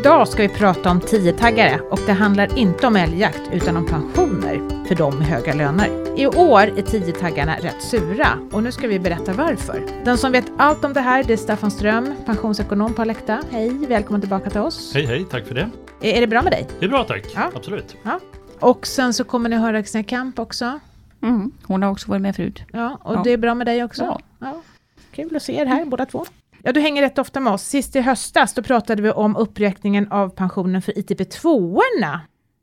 Idag ska vi prata om 10-taggare och det handlar inte om älgjakt utan om pensioner för de med höga löner. I år är 10-taggarna rätt sura och nu ska vi berätta varför. Den som vet allt om det här det är Staffan Ström, pensionsekonom på Alecta. Hej, välkommen tillbaka till oss. Hej hej, tack för det. Är, är det bra med dig? Det är bra tack, Ja. absolut. Ja. Och sen så kommer ni höra Xenia Kamp också. Mm, hon har också varit med förut. Ja, och Ja. det är bra med dig också? Ja. Kul att se er här båda två. Ja, du hänger rätt ofta med oss. Sist i höstas då pratade vi om uppräkningen av pensionen för ITP2-orna.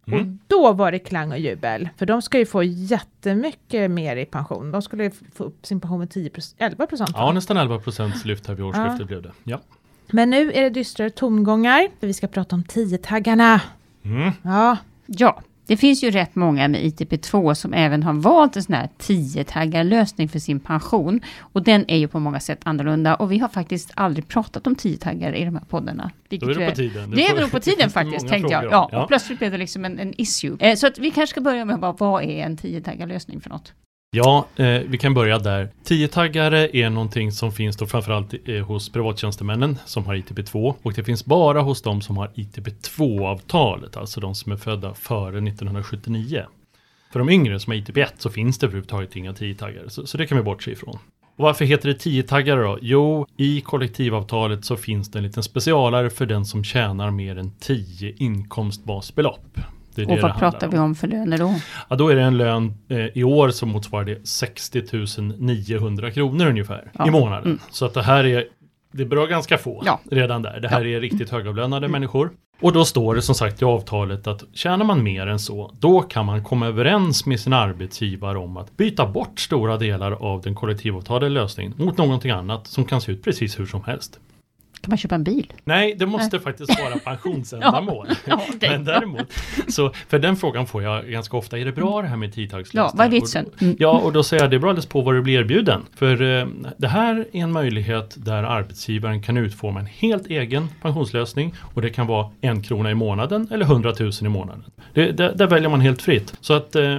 Mm. Och då var det klang och jubel, för de ska ju få jättemycket mer i pension. De skulle ju få upp sin pension med 10% 11 procent. Ja, nästan 11 procents lyft här vid årsskiftet blev det. Ja. Men nu är det dystrare tongångar, för vi ska prata om 10-taggarna. Mm. Ja, Ja, det finns ju rätt många med ITP2 som även har valt en sån här 10-taggarlösning för sin pension. Och den är ju på många sätt annorlunda. Och vi har faktiskt aldrig pratat om 10-taggar i de här poddarna. Då vilket är det på tiden. Det är nog på tiden faktiskt, tänkte jag. Ja, och plötsligt blev det liksom en, en issue. Eh, så att vi kanske ska börja med bara, vad är en 10-taggarlösning för något? Ja, eh, vi kan börja där. 10-taggare är någonting som finns då framförallt eh, hos privattjänstemännen som har ITP2 och det finns bara hos de som har ITP2-avtalet, alltså de som är födda före 1979. För de yngre som har ITP1 så finns det överhuvudtaget inga 10-taggare, så, så det kan vi bortse ifrån. Och varför heter det 10-taggare då? Jo, i kollektivavtalet så finns det en liten specialare för den som tjänar mer än 10 inkomstbasbelopp. Det är det Och det vad handlar pratar vi om för löner då? Ja, då är det en lön eh, i år som motsvarar det 60 900 kronor ungefär Ja. i månaden. Mm. Så att det här är, det berör ganska få Ja. redan där. Det här är riktigt högavlönade människor. Och då står det som sagt i avtalet att tjänar man mer än så, då kan man komma överens med sin arbetsgivare om att byta bort stora delar av den kollektivavtalade lösningen mot någonting annat som kan se ut precis hur som helst. Kan man köpa en bil? Nej, det måste faktiskt vara pensionsändamål. Ja. Men däremot, så för den frågan får jag ganska ofta, är det bra det här med tidtagslösningar? Ja, vad är vitsen? Mm. Ja, och då säger jag det beror alldeles på vad du blir erbjuden. För eh, det här är en möjlighet där arbetsgivaren kan utforma en helt egen pensionslösning och det kan vara en krona i månaden eller hundratusen i månaden. Det, där, där väljer man helt fritt. Så att eh,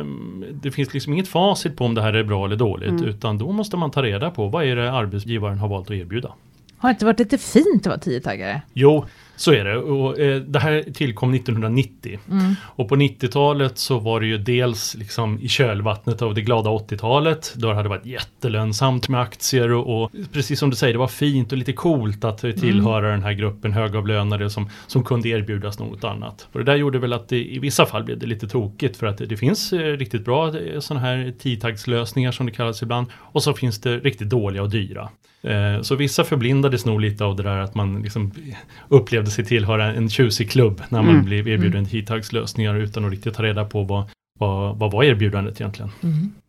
det finns liksom inget facit på om det här är bra eller dåligt Mm. utan då måste man ta reda på vad är det arbetsgivaren har valt att erbjuda. Har det inte varit lite fint att vara 10-taggare? Jo, så är det. Och, eh, det här tillkom 1990. Mm. Och på 90-talet så var det ju dels liksom i kölvattnet av det glada 80-talet. Då hade det varit jättelönsamt med aktier och, och precis som du säger, det var fint och lite coolt att tillhöra den här gruppen högavlönade som, som kunde erbjudas något annat. Och det där gjorde väl att det, i vissa fall blev det lite tokigt för att det, det finns eh, riktigt bra eh, sådana här tiotaggslösningar som det kallas ibland. Och så finns det riktigt dåliga och dyra. Eh, Så vissa förblindades nog lite av det där att man liksom upplevde sig tillhöra en tjusig klubb när man Mm. blev erbjuden tidtagslösningar utan att riktigt ta reda på vad, vad, vad var erbjudandet egentligen.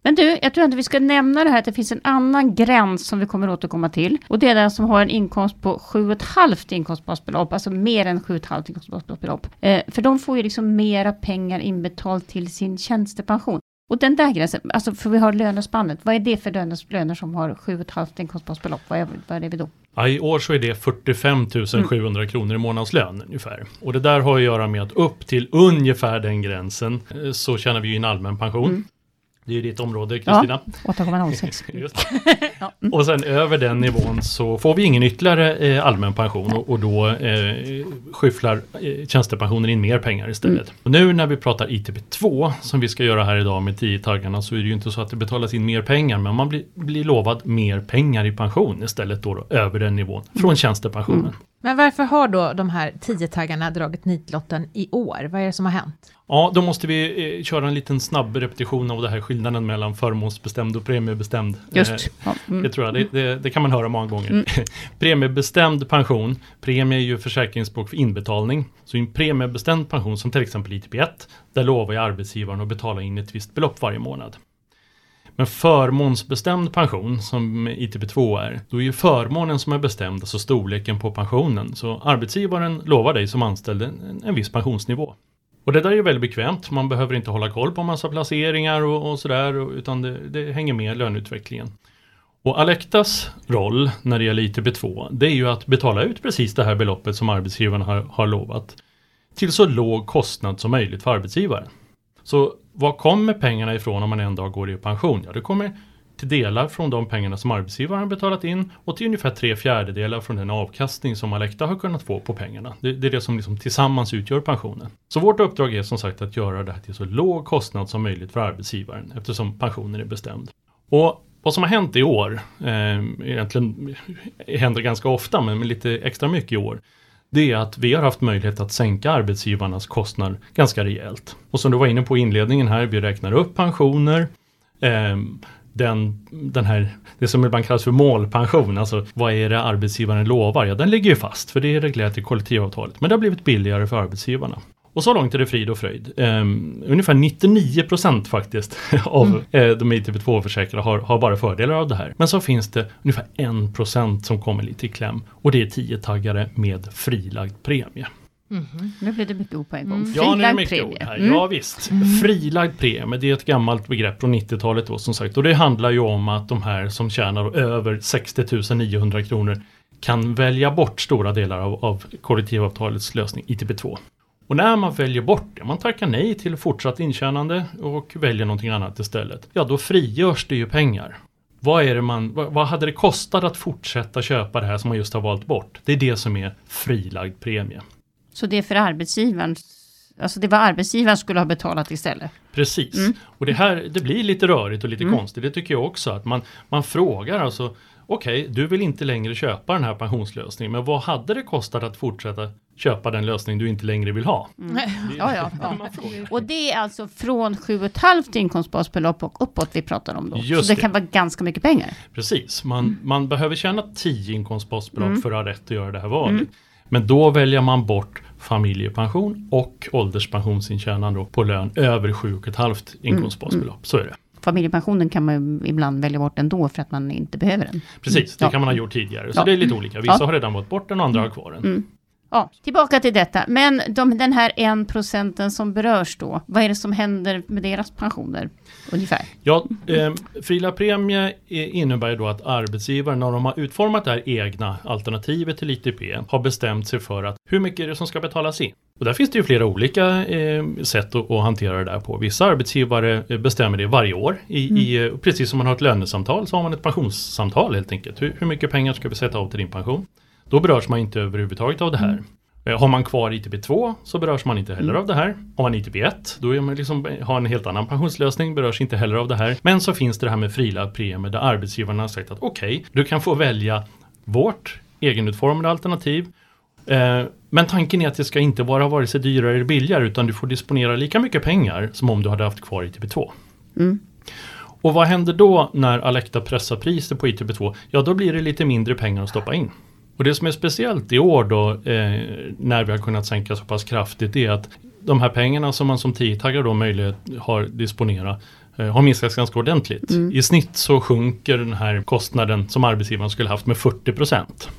Men du, jag tror inte vi ska nämna det här att det finns en annan gräns som vi kommer återkomma till. Och det är den som har en inkomst på 7,5 inkomstbasbelopp, alltså mer än 7,5 inkomstbasbelopp. Eh, för de får ju liksom mera pengar inbetalt till sin tjänstepension. Och den där gränsen, alltså för vi har lönespannet, vad är det för löner, löner som har 7,5 inkomstbasbelopp? Vad är, vad är det då? Ja, I år så är det 45 700 kronor i månadslön ungefär. Och det där har att göra med att upp till ungefär den gränsen eh, så tjänar vi ju en allmän pension. Mm. Det är ju ditt område Kristina. 8,06. Just det. Och sen över den nivån så får vi ingen ytterligare eh, allmän pension och, och då eh, skyfflar eh, tjänstepensionen in mer pengar istället. Mm. Nu när vi pratar ITP2 som vi ska göra här idag med 10-taggarna så är det ju inte så att det betalas in mer pengar men man blir, blir lovad mer pengar i pension istället då, då över den nivån från tjänstepensionen. Mm. Men varför har då de här 10-taggarna dragit nitlotten i år? Vad är det som har hänt? Ja, då måste vi eh, köra en liten snabb repetition av det här skillnaden mellan förmånsbestämd och premiebestämd. Eh, Just. Ja, mm. Det tror jag, det, det, det kan man höra många gånger. Mm. Premiebestämd pension, premie är ju försäkringsspråk för inbetalning. Så i en premiebestämd pension som till exempel ITP1, där lovar ju arbetsgivaren att betala in ett visst belopp varje månad. Men förmånsbestämd pension, som ITP2 är, då är ju förmånen som är bestämd, alltså storleken på pensionen. Så arbetsgivaren lovar dig som anställd en, en viss pensionsnivå. Och det där är ju väldigt bekvämt, man behöver inte hålla koll på massa placeringar och, och sådär, utan det, det hänger med löneutvecklingen. Och Alectas roll när det gäller ITP 2, det är ju att betala ut precis det här beloppet som arbetsgivaren har, har lovat till så låg kostnad som möjligt för arbetsgivaren. Så var kommer pengarna ifrån om man en dag går i pension? Ja, det kommer till delar från de pengarna som arbetsgivaren betalat in och till ungefär tre fjärdedelar från den avkastning som Alecta har kunnat få på pengarna. Det, det är det som liksom tillsammans utgör pensionen. Så vårt uppdrag är som sagt att göra det här till så låg kostnad som möjligt för arbetsgivaren eftersom pensionen är bestämd. Och vad som har hänt i år, eh, egentligen händer ganska ofta men lite extra mycket i år, det är att vi har haft möjlighet att sänka arbetsgivarnas kostnad ganska rejält. Och som du var inne på i inledningen här, vi räknar upp pensioner, eh, den, den här, det som ibland kallas för målpension, alltså vad är det arbetsgivaren lovar? Ja, den ligger ju fast för det är reglerat i kollektivavtalet. Men det har blivit billigare för arbetsgivarna. Och så långt är det frid och fröjd. Um, ungefär 99 procent faktiskt av mm. uh, de ITP2-försäkrade har, har, bara fördelar av det här. Men så finns det ungefär 1 procent som kommer lite i kläm. Och det är 10-taggare med frilagd premie. Mm -hmm. Nu blir det mycket ord på en gång. Mm. Ja, nu är det mycket premie. ord här. Mm. Ja, visst. Mm. Frilagd premie, det är ett gammalt begrepp från 90-talet då som sagt. Och det handlar ju om att de här som tjänar över 60 900 kronor kan välja bort stora delar av, av kollektivavtalets lösning ITP2. Och när man väljer bort det, man tackar nej till fortsatt intjänande och väljer någonting annat istället. Ja, då frigörs det ju pengar. Vad, är det man, vad, hade det kostat att fortsätta köpa det här som man just har valt bort? Det är det som är frilagd premie. Så det är för arbetsgivaren Alltså det var arbetsgivaren skulle ha betalat istället. Precis. Mm. Och det här det blir lite rörigt och lite mm. konstigt. Det tycker jag också. Att man, man frågar alltså Okej, okay, du vill inte längre köpa den här pensionslösningen. Men vad hade det kostat att fortsätta köpa den lösning du inte längre vill ha. Mm. ja, ja, ja. Och det är alltså från 7,5 inkomstbasbelopp och uppåt vi pratar om då. Just Så det, det, kan vara ganska mycket pengar. Precis, man, mm. man behöver tjäna 10 inkomstbasbelopp mm. för att ha rätt att göra det här valet. Mm. Men då väljer man bort familjepension och ålderspensionsintjänande på lön över 7,5 inkomstbasbelopp. Mm. Så är det. Familjepensionen kan man ibland välja bort ändå för att man inte behöver den. Precis, det ja. kan man ha gjort tidigare. Så ja. det är lite olika. Vissa ja. har redan valt bort den och andra har kvar den. Ja, tillbaka till detta. Men de, den här en procenten som berörs då, vad är det som händer med deras pensioner ungefär? Ja, eh, Frila Premie innebär då att arbetsgivaren när de har utformat det här egna alternativet till ITP har bestämt sig för att hur mycket är det som ska betalas in? Och där finns det ju flera olika eh, sätt att, att, hantera det där på. Vissa arbetsgivare eh, bestämmer det varje år. I, mm. i, eh, precis som man har ett lönesamtal så har man ett pensionssamtal helt enkelt. Hur, hur mycket pengar ska vi sätta av till din pension? Då berörs man inte överhuvudtaget av det här. Mm. Har man kvar ITP2 så berörs man inte heller mm. av det här. Har man ITP1 då är man liksom, har en helt annan pensionslösning, berörs inte heller av det här. Men så finns det det här med frilagd premie där arbetsgivarna har sagt att okej, okay, du kan få välja vårt egenutformade alternativ. Eh, men tanken är att det ska inte vara vare sig dyrare eller billigare utan du får disponera lika mycket pengar som om du hade haft kvar ITP2. Mm. Och vad händer då när Alecta pressar priset på ITP2? Ja, då blir det lite mindre pengar att stoppa in. Och det som är speciellt i år då eh, när vi har kunnat sänka så pass kraftigt är att de här pengarna som man som tiotaggare då möjlighet har disponera eh, har minskats ganska ordentligt. Mm. I snitt så sjunker den här kostnaden som arbetsgivaren skulle haft med 40 procent.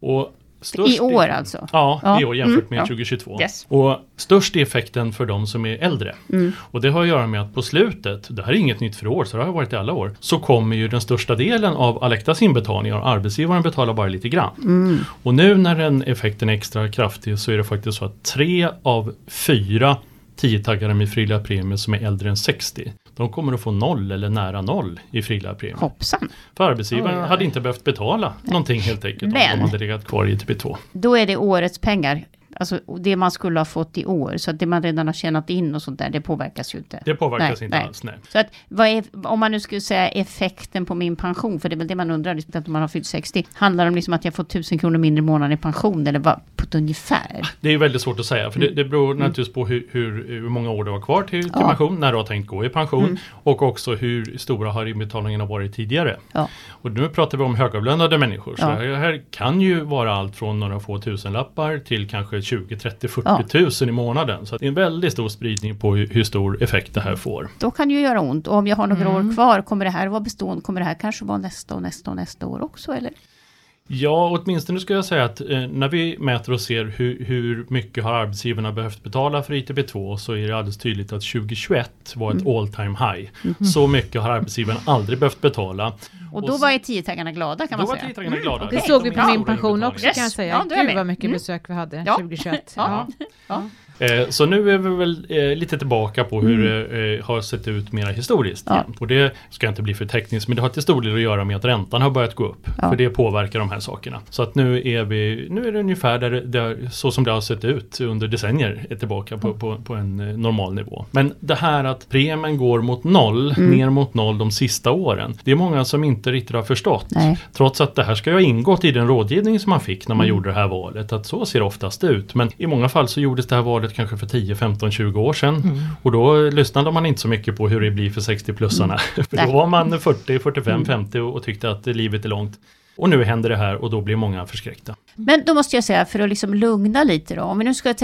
Och Störst I år alltså? Ja, ja, i år jämfört mm, med ja. 2022. Yes. Och störst är effekten för de som är äldre. Mm. Och det har att göra med att på slutet, det här är inget nytt för år, så det har varit i alla år, så kommer ju den största delen av Alectas inbetalningar och arbetsgivaren betalar bara lite grann. Mm. Och nu när den effekten är extra kraftig så är det faktiskt så att tre av fyra tiotaggare med frilla premie som är äldre än 60 de kommer att få noll eller nära noll i frilapremie. Hoppsan! För arbetsgivaren oj, oj. hade inte behövt betala Nej. någonting helt enkelt Men, om de hade legat kvar i ITP2. Då är det årets pengar. Alltså det man skulle ha fått i år. Så att det man redan har tjänat in och sånt där, det påverkas ju inte. Det påverkas nej, inte nej. alls, nej. Så att vad är, om man nu skulle säga effekten på min pension, för det är väl det man undrar, liksom, att man har fyllt 60. Handlar det om liksom att jag får 1000 kronor mindre i månaden i pension eller vad, på ett ungefär? Det är väldigt svårt att säga, för det, det beror mm. naturligtvis på hur, hur, hur, många år du har kvar till, till ja. pension, när du har tänkt gå i pension mm. och också hur stora har inbetalningarna varit tidigare. Ja. Och nu pratar vi om högavlönade människor, så ja. det här kan ju vara allt från några få tusenlappar till kanske 20, 30, 40 ja. tusen i månaden. Så det är en väldigt stor spridning på hur, stor effekt det här får. Då kan det ju göra ont. Och om jag har några mm. år kvar, kommer det här vara bestående? Kommer det här kanske vara nästa och nästa och nästa år också? Eller? Ja, åtminstone ska jag säga att eh, när vi mäter och ser hur, hur, mycket har arbetsgivarna behövt betala för ITB2 så är det alldeles tydligt att 2021 var ett mm. all time high. Mm. Så mycket har arbetsgivarna aldrig behövt betala. Och då och var ju tiotaggarna glada kan man säga. Då var mm. glada. Det såg vi på min pension också yes. kan jag säga. Ja, Gud vad mycket mm. besök vi hade ja. 2021. ja. ja. Eh, så nu är vi väl eh, lite tillbaka på hur Mm. det eh, har sett ut mera historiskt. Ja. Och det ska inte bli för tekniskt men det har till stor del att göra med att räntan har börjat gå upp. Ja. För det påverkar de här sakerna. Så att nu är vi, nu är det ungefär där, där, så som det har sett ut under decennier är tillbaka på, på, på en normal nivå. Men det här att premien går mot noll, Mm. ner mot noll de sista åren. Det är många som inte riktigt har förstått. Nej. Trots att det här ska ju ha ingått i den rådgivning som man fick när man Mm. gjorde det här valet. Att så ser det oftast ut. Men i många fall så gjordes det här valet kanske för 10, 15, 20 år sedan. Mm. Och då lyssnade man inte så mycket på hur det blir för 60-plussarna. för Nej. då var man 40, 45, Mm. 50 och, och tyckte att livet är långt. Och nu händer det här och då blir många förskräckta. Men då måste jag säga, för att liksom lugna lite då, om vi nu ska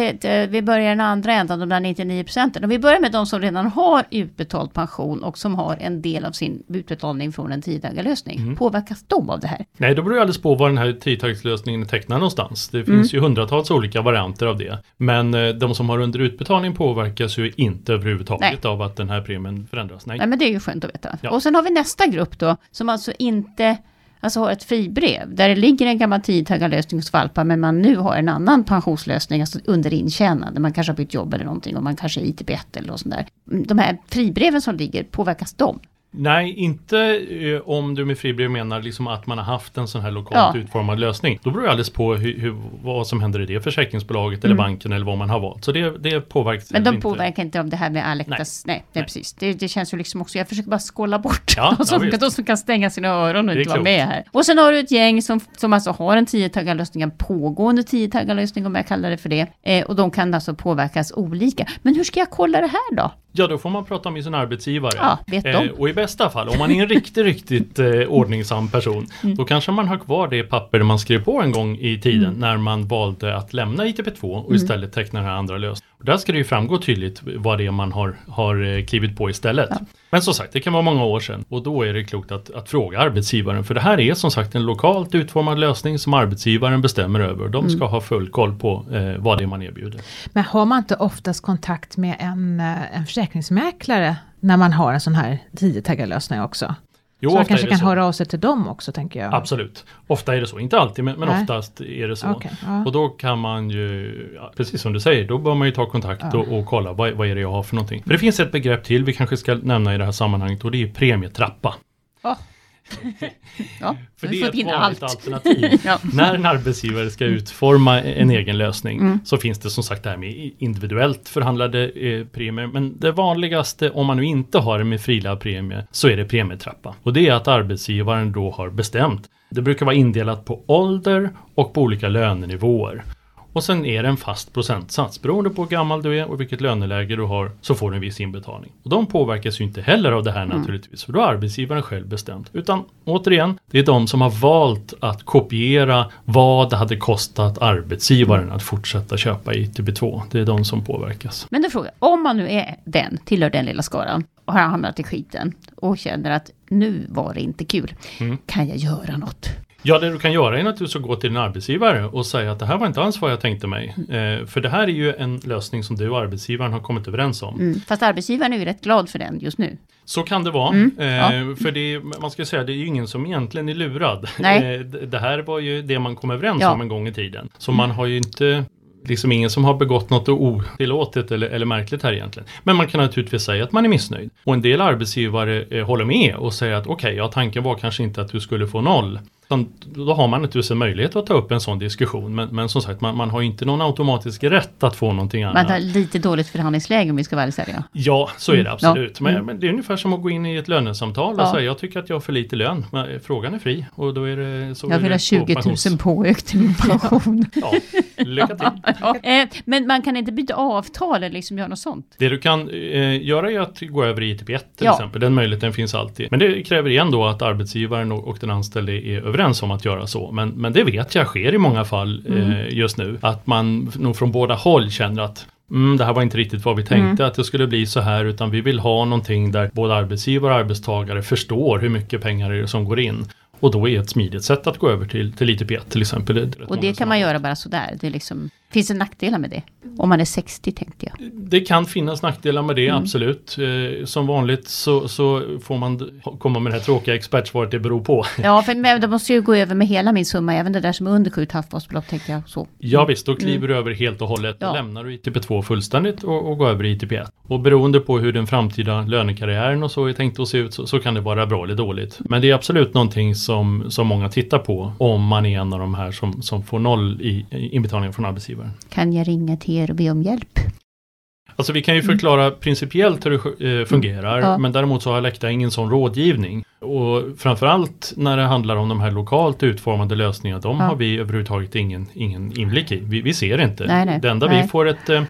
vi börjar den andra ändan, de där 99 procenten. Om vi börjar med de som redan har utbetald pension och som har en del av sin utbetalning från en tiodagarslösning. Mm. Påverkas de av det här? Nej, då beror det alldeles på var den här tiotaktslösningen är tecknad någonstans. Det Mm. finns ju hundratals olika varianter av det. Men eh, de som har under utbetalning påverkas ju inte överhuvudtaget av att den här premien förändras. Nej. Nej, men det är ju skönt att veta. Ja. Och sen har vi nästa grupp då, som alltså inte Alltså har ett fribrev där det ligger en gammal tidtagarlösning hos Valpa men man nu har en annan pensionslösning alltså under intjänande. Man kanske har bytt jobb eller någonting och man kanske är ITP1 eller något sånt där. De här fribreven som ligger, påverkas de? Nej, inte eh, om du med fribrev menar liksom att man har haft en sån här lokalt Ja. utformad lösning. Då beror det alldeles på hur, hur, vad som händer i det försäkringsbolaget eller banken eller vad man har valt. Så det, det påverkas Mm. Men de inte. påverkar inte av det här med Alectas? Nej, nej, Nej. precis. Det, det känns ju liksom också, jag försöker bara skålla bort Ja, de, som, visst. de som kan stänga sina öron och Det är inte vara klokt. med här. Och sen har du ett gäng som, som alltså har en tiotaggarlösning, en pågående tiotaggarlösning om jag kallar det för det. Eh, och de kan alltså påverkas olika. Men hur ska jag kolla det här då? Ja, då får man prata med sin arbetsgivare. Ja, vet de. Eh, och i bästa fall, om man är en riktigt, riktigt eh, ordningsam person, Mm. då kanske man har kvar det papper man skrev på en gång i tiden Mm. när man valde att lämna ITP2 och istället teckna den här andra lösningen. Och där ska det ju framgå tydligt vad det är man har, har eh, klivit på istället. Men som sagt, det kan vara många år sedan och då är det klokt att, att fråga arbetsgivaren. För det här är som sagt en lokalt utformad lösning som arbetsgivaren bestämmer över. Och de ska Mm. ha full koll på eh, vad det är man erbjuder. Men har man inte oftast kontakt med en, eh, en försäkringsmäklare när man har en sån här tiotaggarlösning också? Jo, så man kanske kan så. höra av sig till dem också tänker jag. Absolut. Ofta är det så, inte alltid men, men Nej. oftast är det så. Okej, ja. Och då kan man ju, precis som du säger, då bör man ju ta kontakt Ja. och, och kolla vad, vad är det jag har för någonting. För det finns ett begrepp till vi kanske ska nämna i det här sammanhanget och det är premietrappa. Ja. ja, För det är ett vanligt alternativ. Ja. När en arbetsgivare ska utforma en egen lösning Mm. så finns det som sagt det här med individuellt förhandlade eh, premier. Men det vanligaste om man nu inte har det med frilagd premie så är det premietrappa. Och det är att arbetsgivaren då har bestämt. Det brukar vara indelat på ålder och på olika lönenivåer. Och sen är det en fast procentsats. Beroende på hur gammal du är och vilket löneläge du har så får du en viss inbetalning. Och de påverkas ju inte heller av det här naturligtvis. För då har arbetsgivaren själv bestämt. Utan återigen, det är de som har valt att kopiera vad det hade kostat arbetsgivaren att fortsätta köpa ITB2. Det är de som påverkas. Men då frågar jag, om man nu är den, tillhör den lilla skaran och har hamnat i skiten och känner att nu var det inte kul. Mm. Kan jag göra något? Ja, det du kan göra är naturligtvis att gå till din arbetsgivare och säga att det här var inte alls vad jag tänkte mig. Eh, för det här är ju en lösning som du och arbetsgivaren har kommit överens om. Mm. Fast arbetsgivaren är ju rätt glad för den just nu. Så kan det vara. Mm, eh, ja. För det, är- man ska säga, det är ju ingen som egentligen är lurad. Nej. Eh, det här var ju det man kom överens Ja. om en gång i tiden. Så man har ju inte liksom ingen som har begått något otillåtet eller, eller märkligt här egentligen. Men man kan naturligtvis säga att man är missnöjd. Och en del arbetsgivare eh, håller med och säger att okej, ja tanken var kanske inte att du skulle få noll. Då har man naturligtvis en möjlighet att ta upp en sån diskussion. Men, men som sagt, man, man har inte någon automatisk rätt att få någonting annat. Man har lite dåligt förhandlingsläge om vi ska vara ärliga. Ja, så är det Mm, absolut. ja. Men, Mm. men det är ungefär som att gå in i ett lönesamtal och Ja. säga jag tycker att jag har för lite lön. Men eh, frågan är fri och då är det så. Jag vill ha 20 000 pensions- påökt till min pension. Ja, lycka till. Ja, eh, Men man kan inte byta avtal eller liksom göra något sånt. Det du kan eh, göra är att gå över i ITP1 till Ja. exempel. Den möjligheten finns alltid. Men det kräver igen då att arbetsgivaren och, och den anställde är överens om att göra så. Men, men det vet jag sker i många fall Mm. eh, just nu. Att man nog från båda håll känner att Mm, det här var inte riktigt vad vi tänkte Mm. att det skulle bli så här utan vi vill ha någonting där både arbetsgivare och arbetstagare förstår hur mycket pengar det är som går in. Och då är ett smidigt sätt att gå över till, till ITP1 till exempel. Det Och det kan man göra bara sådär. Det är liksom... Finns det nackdelar med det? Om man är 60 tänkte jag. Det kan finnas nackdelar med det, Mm. absolut. Eh, som vanligt så, så får man komma med det här tråkiga expertsvaret, det beror på. Ja, för men det måste ju gå över med hela min summa, även det där som är under 7,5 basbelopp tänker jag så. Ja visst, då kliver du över helt och hållet. Då Ja. lämnar du ITP2 fullständigt och, och går över i ITP1. Och beroende på hur den framtida lönekarriären och så är tänkt att se ut så, så kan det vara bra eller dåligt. Men det är absolut någonting som, som många tittar på om man är en av de här som, som får noll i, i inbetalningar från arbetsgivaren. Kan jag ringa till er och be om hjälp? Alltså vi kan ju förklara principiellt hur det eh, fungerar, Mm. Ja. men däremot så har Alecta ingen sån rådgivning. Och framförallt när det handlar om de här lokalt utformade lösningarna, de Ja. har vi överhuvudtaget ingen, ingen inblick i. Vi, vi ser inte. Nej, nej. Det enda Nej. vi får ett eh,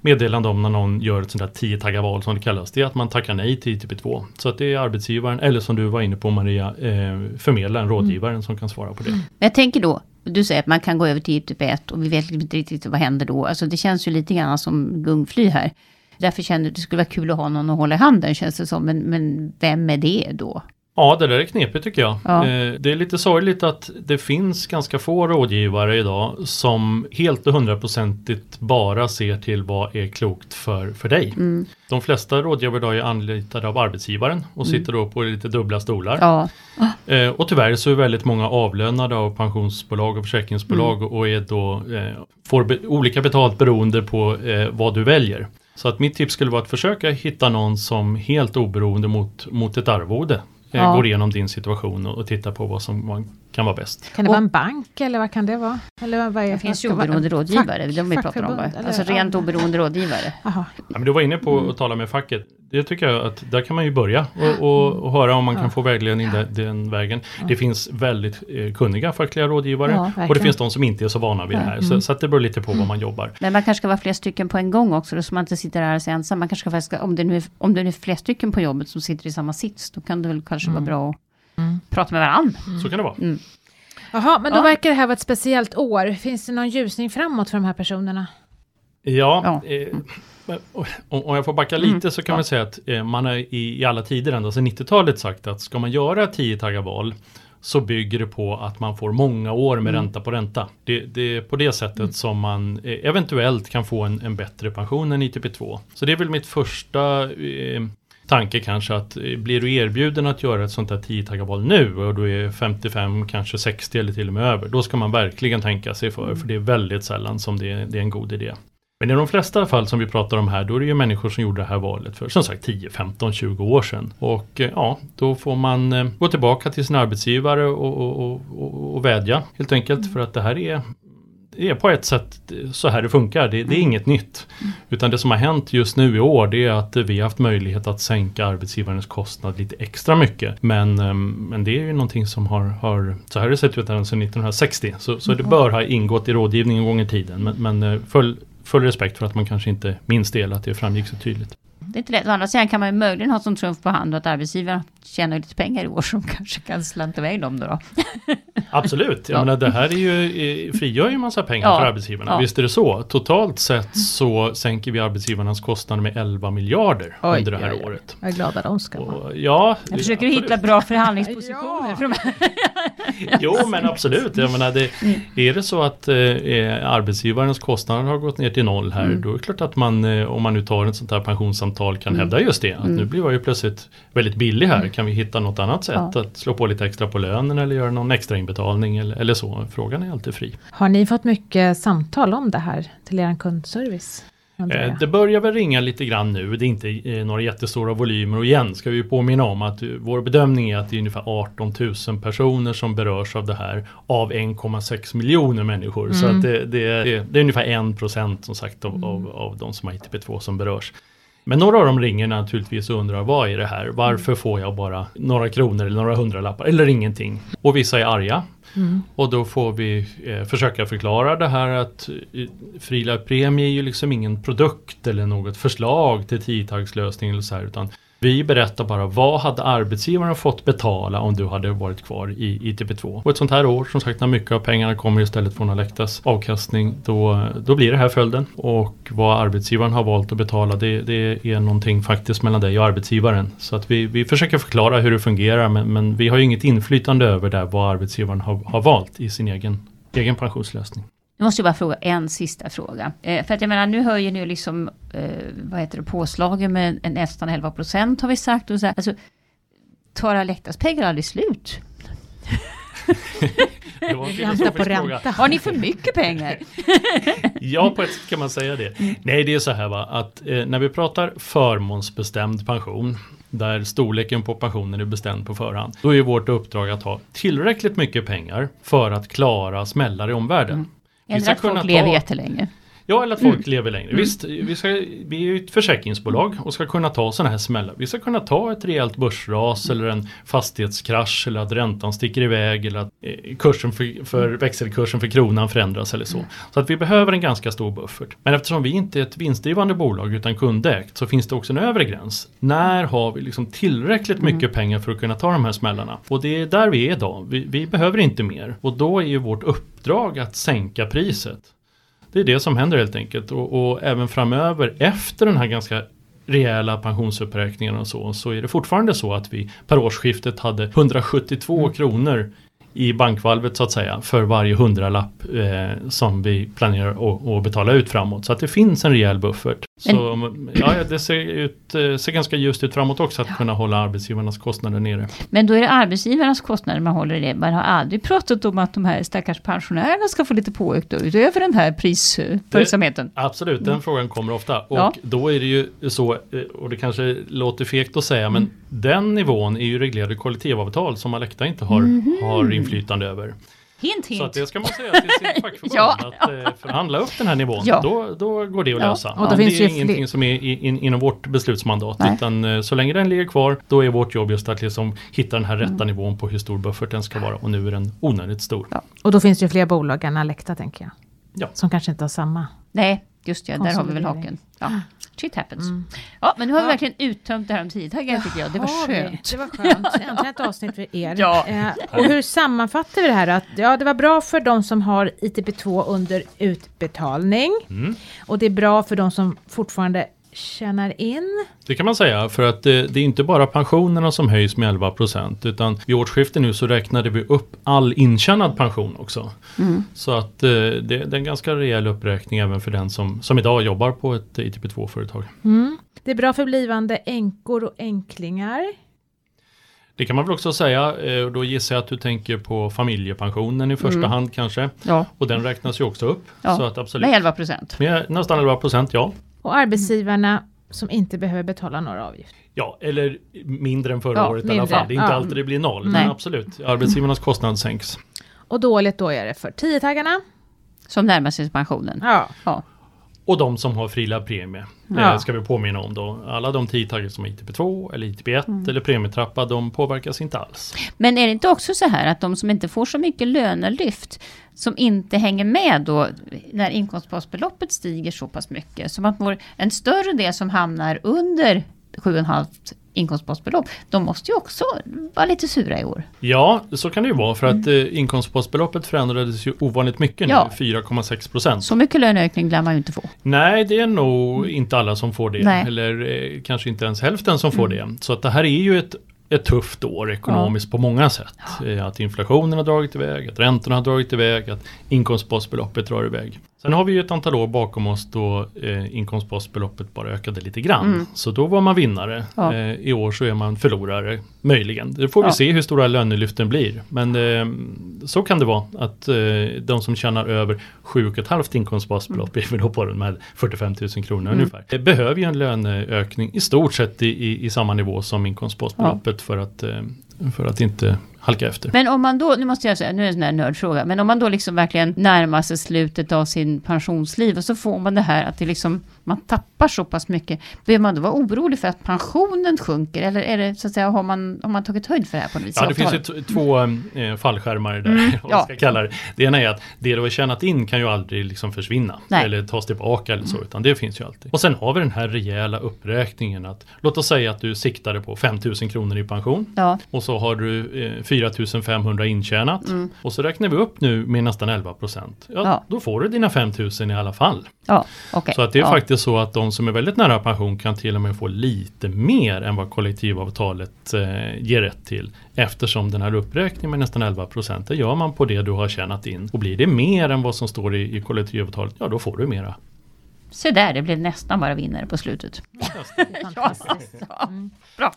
meddelande om när någon gör ett sånt där 10 val som det kallas, det är att man tackar nej till ITP2. Så att det är arbetsgivaren, eller som du var inne på Maria, eh, förmedlaren, rådgivaren som kan svara på det. Jag tänker då, du säger att man kan gå över till typ 1 och vi vet liksom inte riktigt vad händer då. Alltså det känns ju lite grann som gungfly här. Därför känner jag att det skulle vara kul att ha någon att hålla i handen känns det som. Men, men vem är det då? Ja, det där är knepigt tycker jag. Ja. Eh, Det är lite sorgligt att det finns ganska få rådgivare idag som helt och hundraprocentigt bara ser till vad är klokt för, för dig. Mm. De flesta rådgivare idag är anlitade av arbetsgivaren och sitter då på lite dubbla stolar. Ja, Eh, Och tyvärr så är väldigt många avlönade av pensionsbolag och försäkringsbolag och är då, eh, får be- olika betalt beroende på vad du väljer. Så att mitt tips skulle vara att försöka hitta någon som helt oberoende mot, mot ett arvode Ja. går igenom din situation och, och tittar på vad som kan vara bäst. Kan det Och- vara en bank eller vad kan det vara? Eller vad är det finns ju oberoende vara- rådgivare, fack- de vi pratar om. Alltså rent ja. oberoende rådgivare. Jaha. Ja, men du var inne på Mm. att tala med facket. Det tycker jag att där kan man ju börja och, och, och höra om man kan Ja. få vägledning den, den vägen. Det finns väldigt eh, kunniga fackliga rådgivare Ja, och det finns de som inte är så vana vid det här. Så, så att det beror lite på var man jobbar. Men man kanske ska vara flera stycken på en gång också, då, så man inte sitter där så ensam. Man kanske ska, faktiskt- om, det nu är, om det nu är flera stycken på jobbet som sitter i samma sits, då kan det väl kanske vara bra att Mm. prata med varandra. Så kan det vara. Jaha, men då Ja. verkar det här vara ett speciellt år. Finns det någon ljusning framåt för de här personerna? Ja, Ja. Mm. Eh, men, om, om jag får backa lite så kan man säga att eh, man har i, i alla tider, ända sedan 90-talet sagt att ska man göra 10 val så bygger det på att man får många år med Mm. ränta på ränta. Det, det är på det sättet som man eh, eventuellt kan få en, en bättre pension än ITP2. Så det är väl mitt första eh, tanke kanske att eh, blir du erbjuden att göra ett sånt här 10 nu och du är 55, kanske 60 eller till och med över, då ska man verkligen tänka sig för, för det är väldigt sällan som det, är- det är en god idé. Men i de flesta fall som vi pratar om här, då är det ju människor som gjorde det här valet för som sagt 10, 15, 20 år sedan. Och eh, ja, då får man eh, gå tillbaka till sin arbetsgivare och, och, och, och, vädja helt enkelt för att det här är är på ett sätt så här det funkar, det, det är inget nytt. Utan det som har hänt just nu i år det är att vi har haft möjlighet att sänka arbetsgivarens kostnad lite extra mycket. Men, ehm, men det är ju någonting som har, har så här har det sett ut sedan 1960. Så, så det bör ha ingått i rådgivningen en gång i tiden. Men, men eh, full, full respekt för att man kanske inte minns det eller att det framgick så tydligt. Det är inte lätt. Å andra sidan kan man ju möjligen ha som trumf på hand att arbetsgivaren tjänar lite pengar i år som kanske kan slanta iväg dem då. då. Absolut, jag Ja. menar det här är ju, frigör ju en massa pengar Ja. för arbetsgivarna. Ja. Visst är det så. Totalt sett så sänker vi arbetsgivarnas kostnader med 11 miljarder Oj, under det här oj, oj. året. Vad glada de ska vara. Ja, Jag försöker absolut. hitta bra förhandlingspositioner. För de här. Jo men absolut, jag menar det, Mm. är det så att eh, arbetsgivarens kostnader har gått ner till noll här, Mm. då är det klart att man, eh, om man nu tar ett sånt här pensionssamtal, kan hävda just det. Att Mm. nu blir jag ju plötsligt väldigt billig här, kan vi hitta något annat sätt Ja. att slå på lite extra på lönen eller göra någon extra inbetalning eller, eller så. Frågan är alltid fri. Har ni fått mycket samtal om det här till er kundservice? Eh? Det börjar väl ringa lite grann nu. Det är inte eh, några jättestora volymer och igen ska vi påminna om att eh, vår bedömning är att det är ungefär 18 000 personer som berörs av det här av 1,6 miljoner människor. Så Mm. att det, det, är, det är ungefär 1 procent som sagt av, av, av de som har ITP2 som berörs. Men några av dem ringer naturligtvis och undrar vad är det här? Varför får jag bara några kronor eller några hundralappar eller ingenting? Och vissa är arga. Mm. Och då får vi eh, försöka förklara det här att eh, Frilab-premie är ju liksom ingen produkt eller något förslag till tiotagslösning eller så här utan vi berättar bara vad hade arbetsgivaren fått betala om du hade varit kvar i ITP2. Och ett sånt här år, som sagt när mycket av pengarna kommer istället från Alectas avkastning, då, då blir det här följden. Och vad arbetsgivaren har valt att betala, det, det är någonting faktiskt mellan dig och arbetsgivaren. Så att vi, vi försöker förklara hur det fungerar, men, men vi har ju inget inflytande över det, vad arbetsgivaren har, har valt i sin egen, egen pensionslösning. Nu måste jag bara fråga en sista fråga. Eh, för att jag menar, nu höjer ni liksom, eh, vad heter det, påslagen med en, nästan 11 procent har vi sagt. Och så här. Alltså, tar Alectas pengar aldrig slut? Det var en Ränta på ränta. Har ni för mycket pengar? Ja, på ett sätt kan man säga det. Nej, det är så här va, att eh, när vi pratar förmånsbestämd pension, där storleken på pensionen är bestämd på förhand, då är vårt uppdrag att ha tillräckligt mycket pengar för att klara smällar i omvärlden. Vi Ska att folk lever ta- jättelänge? Ja, eller att folk lever längre. Visst, vi, ska, vi är ju ett försäkringsbolag och ska kunna ta sådana här smällar. Vi ska kunna ta ett rejält börsras eller en fastighetskrasch eller att räntan sticker iväg eller att eh, kursen för, för växelkursen för kronan förändras eller så. Så att vi behöver en ganska stor buffert. Men eftersom vi inte är ett vinstdrivande bolag utan kundägt så finns det också en övre gräns. När har vi liksom tillräckligt mycket pengar för att kunna ta de här smällarna? Och det är där vi är idag. Vi, vi behöver inte mer. Och då är ju vårt uppdrag att sänka priset. Det är det som händer helt enkelt. Och, och även framöver efter den här ganska rejäla pensionsuppräkningen och så, så är det fortfarande så att vi per årsskiftet hade 172 kronor i bankvalvet så att säga för varje hundralapp eh, som vi planerar att, betala ut framåt. Så att det finns en rejäl buffert. Så ja, det ser, ut, eh, ser ganska ljust ut framåt också att kunna hålla arbetsgivarnas kostnader nere. Men då är det arbetsgivarnas kostnader man håller i det. Man har aldrig pratat om att de här stackars pensionärerna ska få lite påökt utöver den här prisföljsamheten. Absolut, den frågan kommer ofta. Och Ja. då är det ju så, eh, och det kanske låter fegt att säga, men den nivån är ju reglerad i kollektivavtal som Alecta inte har, har inflytande över. Hint, Så hint. att det ska man säga till sitt fackförbund, Ja. att eh, förhandla upp den här nivån, Ja. då, då går det att Ja. lösa. Och då det finns är ju ingenting fler- som är i, in, inom vårt beslutsmandat, Nej. utan eh, så länge den ligger kvar, då är vårt jobb just att liksom hitta den här rätta Mm. nivån på hur stor bufferten ska vara, och nu är den onödigt stor. Och då finns det ju fler bolag än Alecta tänker jag. Ja. Som kanske inte har samma. Nej, just ja, där har vi väl haken. Ja. Shit happens. Ja, men nu har vi Ja. verkligen uttömt det här om tidtaggar tycker jag. Det var skönt. Det var skönt. Äntligen ett avsnitt för er. Ja. Eh, och hur sammanfattar vi det här? Att, ja, det var bra för de som har ITP2 under utbetalning. Mm. Och det är bra för de som fortfarande tjänar in. Det kan man säga för att det, det är inte bara pensionerna som höjs med 11 procent utan vid årsskiftet nu så räknade vi upp all intjänad pension också. Så att eh, det, det är en ganska rejäl uppräkning även för den som, som idag jobbar på ett ITP2-företag. Mm. Det är bra för blivande änkor och änklingar. Det kan man väl också säga eh, och då gissar jag att du tänker på familjepensionen i första Mm. hand kanske. Ja, Och den räknas ju också upp. Ja, Så att absolut. med 11 procent. Nästan 11 procent, ja. Och arbetsgivarna som inte behöver betala några avgifter. Ja, eller mindre än förra Ja, året i alla mindre. fall. Det är inte Ja. alltid det blir noll, Nej. men absolut. Arbetsgivarnas kostnad sänks. Och dåligt då är det för tiotaggarna. Som närmar sig pensionen. Ja. Ja. Och de som har frilad premie. Ja. Ska vi påminna om då. Alla de tidtaggar som är ITP2 eller ITP1 Mm. eller premietrappa, de påverkas inte alls. Men är det inte också så här att de som inte får så mycket lönelyft, som inte hänger med då när inkomstbasbeloppet stiger så pass mycket, som att får en större del som hamnar under 7,5 inkomstbasbelopp, de måste ju också vara lite sura i år. Ja, så kan det ju vara för att eh, inkomstbasbeloppet förändrades ju ovanligt mycket nu, Mm. Ja. 4,6 procent. Så mycket löneökning lär man ju inte få. Nej, det är nog inte alla som får det. Mm. Nej. Eller eh, kanske inte ens hälften som får Mm. det. Så att det här är ju ett, ett tufft år ekonomiskt på många sätt. Eh, Att inflationen har dragit iväg, att räntorna har dragit iväg, att inkomstbasbeloppet drar iväg. Sen har vi ju ett antal år bakom oss då eh, inkomstbasbeloppet bara ökade lite grann. Mm. Så då var man vinnare. Ja. Eh, I år så är man förlorare, möjligen. Det får vi Ja. se hur stora lönelyften blir. Men eh, så kan det vara att eh, de som tjänar över 7,5 inkomstbasbelopp, Mm. är då på de här 45 000 kronor ungefär. Det behöver ju en löneökning i stort sett i, i, i samma nivå som inkomstbasbeloppet för, att, eh, för att inte halka efter. Men om man då, nu måste jag säga, nu är det en sån här nördfråga, men om man då liksom verkligen närmar sig slutet av sin pensionsliv och så får man det här att det liksom, man tappar så pass mycket, behöver man då vara orolig för att pensionen sjunker? Eller är det så att säga, har man, har man tagit höjd för det här på något vis? Ja, det finns ju två eh, fallskärmar där, Mm, ja. ska kalla det. Det ena är att det du har tjänat in kan ju aldrig liksom försvinna. Nej. Mm. Eller tas tillbaka eller så, utan det finns ju alltid. Och sen har vi den här rejäla uppräkningen att, låt oss säga att du siktade på 5000 kronor i pension. Ja, Och så har du eh, 4500 intjänat Mm. och så räknar vi upp nu med nästan 11 procent. Ja, Ja. Då får du dina 5000 i alla fall. Ja, okej. Så att det är ja. faktiskt så att de som är väldigt nära pension kan till och med få lite mer än vad kollektivavtalet eh, ger rätt till. Eftersom den här uppräkningen med nästan 11 procent, det gör man på det du har tjänat in. Och blir det mer än vad som står i, i kollektivavtalet, ja då får du mera. Se där, det blev nästan bara vinnare på slutet. Ja, bra.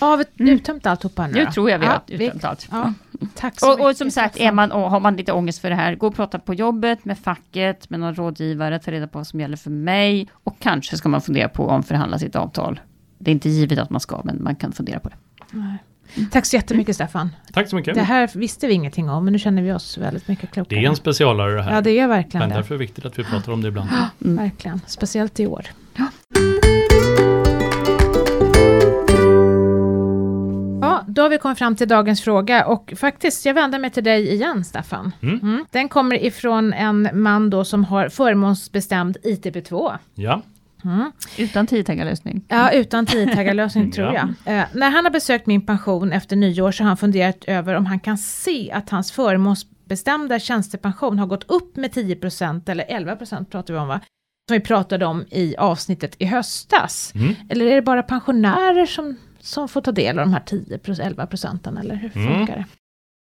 Har vi uttömt alltihopa nu Nu då? tror jag vi har vi- uttömt allt. Ja, tack så Och, och mycket, som sagt, är man, och har man lite ångest för det här, gå och prata på jobbet med facket, med någon rådgivare, ta reda på vad som gäller för mig. Och kanske ska man fundera på att omförhandla sitt avtal. Det är inte givet att man ska, men man kan fundera på det. Tack så jättemycket Staffan. Tack så mycket. Det här visste vi ingenting om, men nu känner vi oss väldigt mycket klokare. Det är en specialare det här. Ja, det är verkligen men det. därför är det viktigt att vi pratar om det ibland. Verkligen, speciellt i år. Ja, då har vi kommit fram till dagens fråga och faktiskt, jag vänder mig till dig igen Staffan. Mm. Den kommer ifrån en man då som har förmånsbestämd ITP2. Ja, Utan tiotaggarlösning. Ja, utan tiotaggarlösning tror Ja. jag. Eh, när han har besökt min pension efter nyår så har han funderat över om han kan se att hans förmånsbestämda tjänstepension har gått upp med 10% eller 11% pratar vi om va? Som vi pratade om i avsnittet i höstas. Mm. Eller är det bara pensionärer som, som får ta del av de här 10-11 procenten eller hur Mm. funkar det?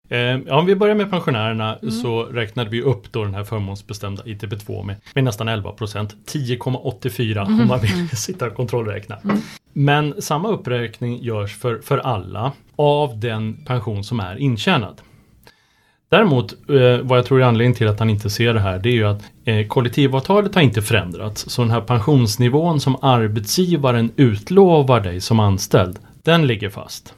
Eh, ja, om vi börjar med pensionärerna Mm. så räknade vi upp då den här förmånsbestämda ITP2 med, med nästan 11 procent. 10,84 Mm. om man vill sitta och kontrollräkna. Men samma uppräkning görs för, för alla av den pension som är intjänad. Däremot, eh, vad jag tror är anledningen till att han inte ser det här, det är ju att eh, kollektivavtalet har inte förändrats. Så den här pensionsnivån som arbetsgivaren utlovar dig som anställd, den ligger fast.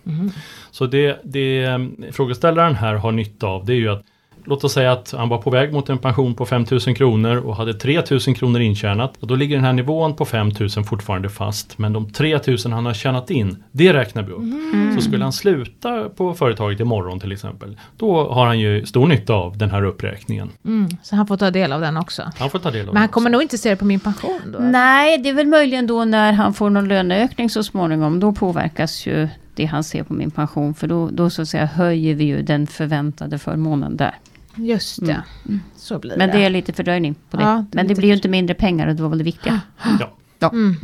Så det, det eh, frågeställaren här har nytta av, det är ju att Låt oss säga att han var på väg mot en pension på 5000 kronor och hade 3000 kronor intjänat. Och då ligger den här nivån på 5000 fortfarande fast. Men de 3000 han har tjänat in, det räknar vi upp. Så skulle han sluta på företaget imorgon till exempel, då har han ju stor nytta av den här uppräkningen. Mm, så han får ta del av den också. Han får ta del av Men han den kommer nog inte se det på min pension då? Nej, det är väl möjligen då när han får någon löneökning så småningom. Då påverkas ju det han ser på min pension. För då, då så att säga höjer vi ju den förväntade förmånen där. Just det, Mm. så blir Men det. det är lite fördröjning på det. Ja, det Men det blir ju inte mindre pengar och det var väl det viktiga. Ja. Mm.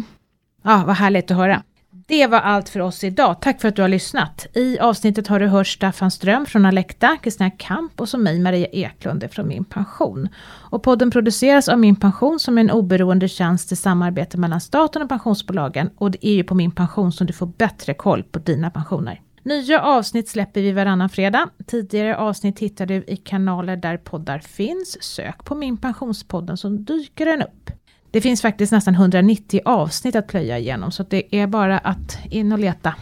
Ja, vad härligt att höra. Det var allt för oss idag. Tack för att du har lyssnat. I avsnittet har du hört Staffan Ström från Alekta, Kristina Kamp och som mig Maria Eklund från Min Pension. Och podden produceras av Min Pension som är en oberoende tjänst i samarbete mellan staten och pensionsbolagen. Och det är ju på Min Pension som du får bättre koll på dina pensioner. Nya avsnitt släpper vi varannan fredag. Tidigare avsnitt hittar du i kanaler där poddar finns. Sök på Min Pensionspodden så dyker den upp. Det finns faktiskt nästan 190 avsnitt att plöja igenom så det är bara att in och leta.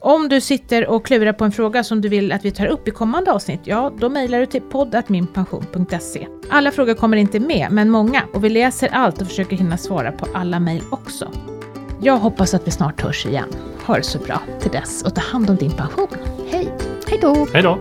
Om du sitter och klurar på en fråga som du vill att vi tar upp i kommande avsnitt, ja då mejlar du till poddatminpension.se. Alla frågor kommer inte med, men många och vi läser allt och försöker hinna svara på alla mejl också. Jag hoppas att vi snart hörs igen. Ha det så bra till dess och ta hand om din pension. Hej! Hej då! Hej då!